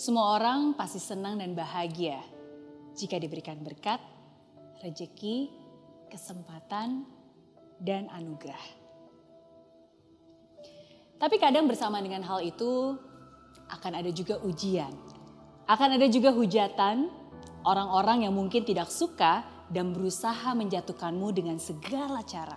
Semua orang pasti senang dan bahagia jika diberikan berkat, rejeki, kesempatan, dan anugerah. Tapi kadang bersama dengan hal itu akan ada juga ujian. Akan ada juga hujatan orang-orang yang mungkin tidak suka dan berusaha menjatuhkanmu dengan segala cara.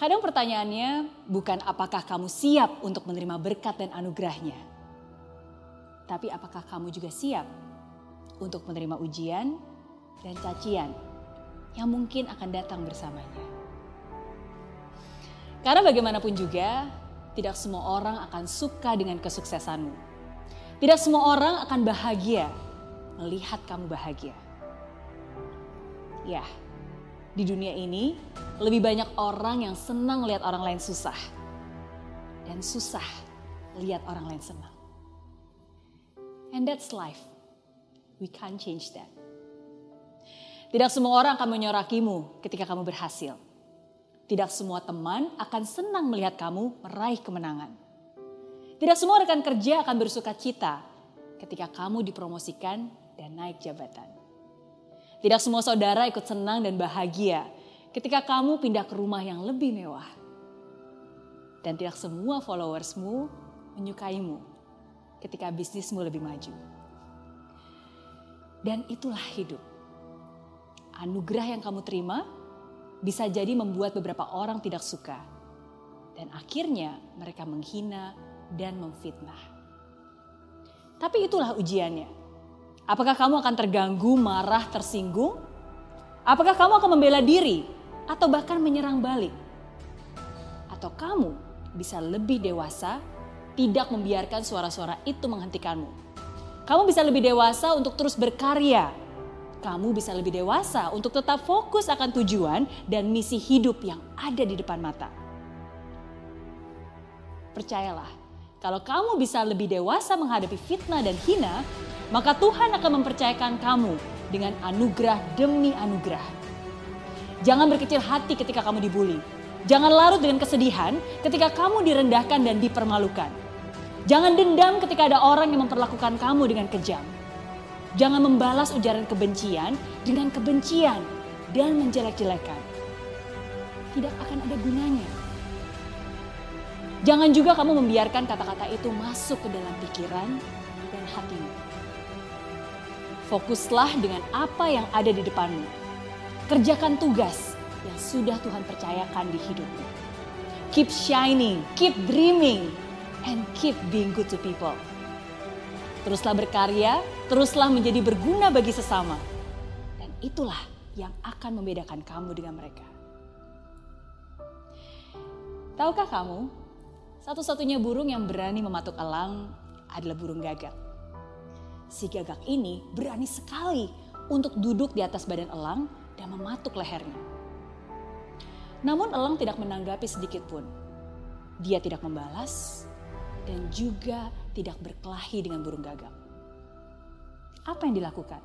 Kadang pertanyaannya bukan apakah kamu siap untuk menerima berkat dan anugerahnya. Tapi apakah kamu juga siap untuk menerima ujian dan cacian yang mungkin akan datang bersamanya. Karena bagaimanapun juga, tidak semua orang akan suka dengan kesuksesanmu. Tidak semua orang akan bahagia melihat kamu bahagia. Ya, di dunia ini lebih banyak orang yang senang lihat orang lain susah. Dan susah lihat orang lain senang. And that's life. We can't change that. Tidak semua orang akan menyorakimu ketika kamu berhasil. Tidak semua teman akan senang melihat kamu meraih kemenangan. Tidak semua rekan kerja akan bersuka cita ketika kamu dipromosikan dan naik jabatan. Tidak semua saudara ikut senang dan bahagia ketika kamu pindah ke rumah yang lebih mewah. Dan tidak semua followersmu menyukaimu ketika bisnismu lebih maju. Dan itulah hidup. Anugerah yang kamu terima bisa jadi membuat beberapa orang tidak suka. Dan akhirnya mereka menghina dan memfitnah. Tapi itulah ujiannya Apakah kamu akan terganggu, marah, tersinggung? Apakah kamu akan membela diri atau bahkan menyerang balik? Atau kamu bisa lebih dewasa, tidak membiarkan suara-suara itu menghentikanmu? Kamu bisa lebih dewasa untuk terus berkarya. Kamu bisa lebih dewasa untuk tetap fokus akan tujuan dan misi hidup yang ada di depan mata. Percayalah, kalau kamu bisa lebih dewasa menghadapi fitnah dan hina, maka Tuhan akan mempercayakan kamu dengan anugerah demi anugerah. Jangan berkecil hati ketika kamu dibully. Jangan larut dengan kesedihan ketika kamu direndahkan dan dipermalukan. Jangan dendam ketika ada orang yang memperlakukan kamu dengan kejam. Jangan membalas ujaran kebencian dengan kebencian dan menjelek-jelekan. Tidak akan ada gunanya. Jangan juga kamu membiarkan kata-kata itu masuk ke dalam pikiran dan hatimu. Fokuslah dengan apa yang ada di depanmu. Kerjakan tugas yang sudah Tuhan percayakan di hidupmu. Keep shining, keep dreaming, and keep being good to people. Teruslah berkarya, teruslah menjadi berguna bagi sesama. Dan itulah yang akan membedakan kamu dengan mereka. Tahukah kamu, satu-satunya burung yang berani mematuk elang adalah burung gagak. Si gagak ini berani sekali untuk duduk di atas badan elang dan mematuk lehernya. Namun elang tidak menanggapi sedikit pun. Dia tidak membalas dan juga tidak berkelahi dengan burung gagak. Apa yang dilakukan?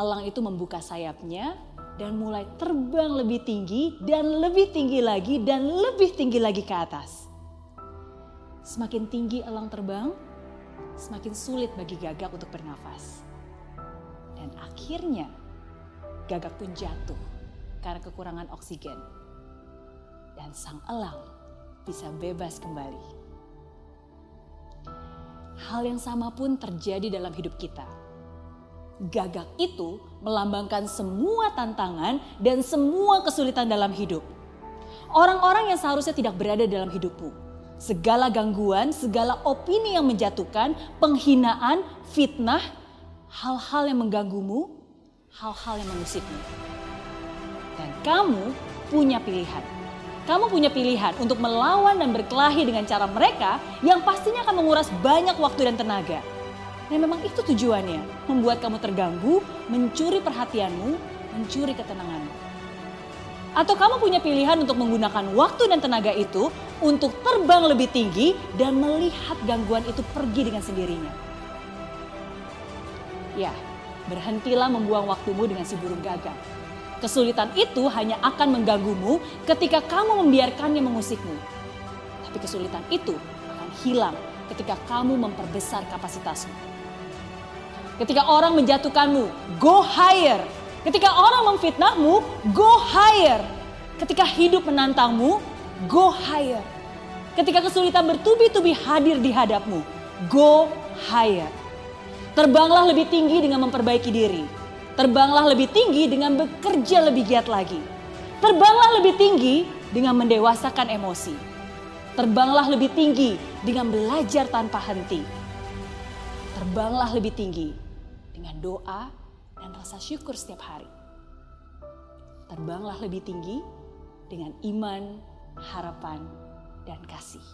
Elang itu membuka sayapnya dan mulai terbang lebih tinggi dan lebih tinggi lagi dan lebih tinggi lagi ke atas. Semakin tinggi elang terbang, semakin sulit bagi gagak untuk bernafas. Dan akhirnya gagak pun jatuh karena kekurangan oksigen. Dan sang elang bisa bebas kembali. Hal yang sama pun terjadi dalam hidup kita. Gagak itu melambangkan semua tantangan dan semua kesulitan dalam hidup. Orang-orang yang seharusnya tidak berada dalam hidupmu segala gangguan, segala opini yang menjatuhkan, penghinaan, fitnah, hal-hal yang mengganggumu, hal-hal yang mengusikmu. Dan kamu punya pilihan. Kamu punya pilihan untuk melawan dan berkelahi dengan cara mereka yang pastinya akan menguras banyak waktu dan tenaga. Dan memang itu tujuannya, membuat kamu terganggu, mencuri perhatianmu, mencuri ketenanganmu. Atau kamu punya pilihan untuk menggunakan waktu dan tenaga itu untuk terbang lebih tinggi dan melihat gangguan itu pergi dengan sendirinya. Ya, berhentilah membuang waktumu dengan si burung gagak. Kesulitan itu hanya akan mengganggumu ketika kamu membiarkannya mengusikmu. Tapi kesulitan itu akan hilang ketika kamu memperbesar kapasitasmu. Ketika orang menjatuhkanmu, go higher. Ketika orang memfitnahmu, go higher. Ketika hidup menantangmu, go higher. Ketika kesulitan bertubi-tubi hadir di hadapmu, go higher. Terbanglah lebih tinggi dengan memperbaiki diri. Terbanglah lebih tinggi dengan bekerja lebih giat lagi. Terbanglah lebih tinggi dengan mendewasakan emosi. Terbanglah lebih tinggi dengan belajar tanpa henti. Terbanglah lebih tinggi dengan doa dan rasa syukur setiap hari. Terbanglah lebih tinggi dengan iman, harapan, dan kasih.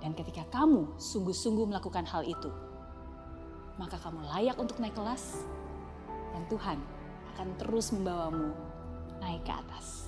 Dan ketika kamu sungguh-sungguh melakukan hal itu, maka kamu layak untuk naik kelas dan Tuhan akan terus membawamu naik ke atas.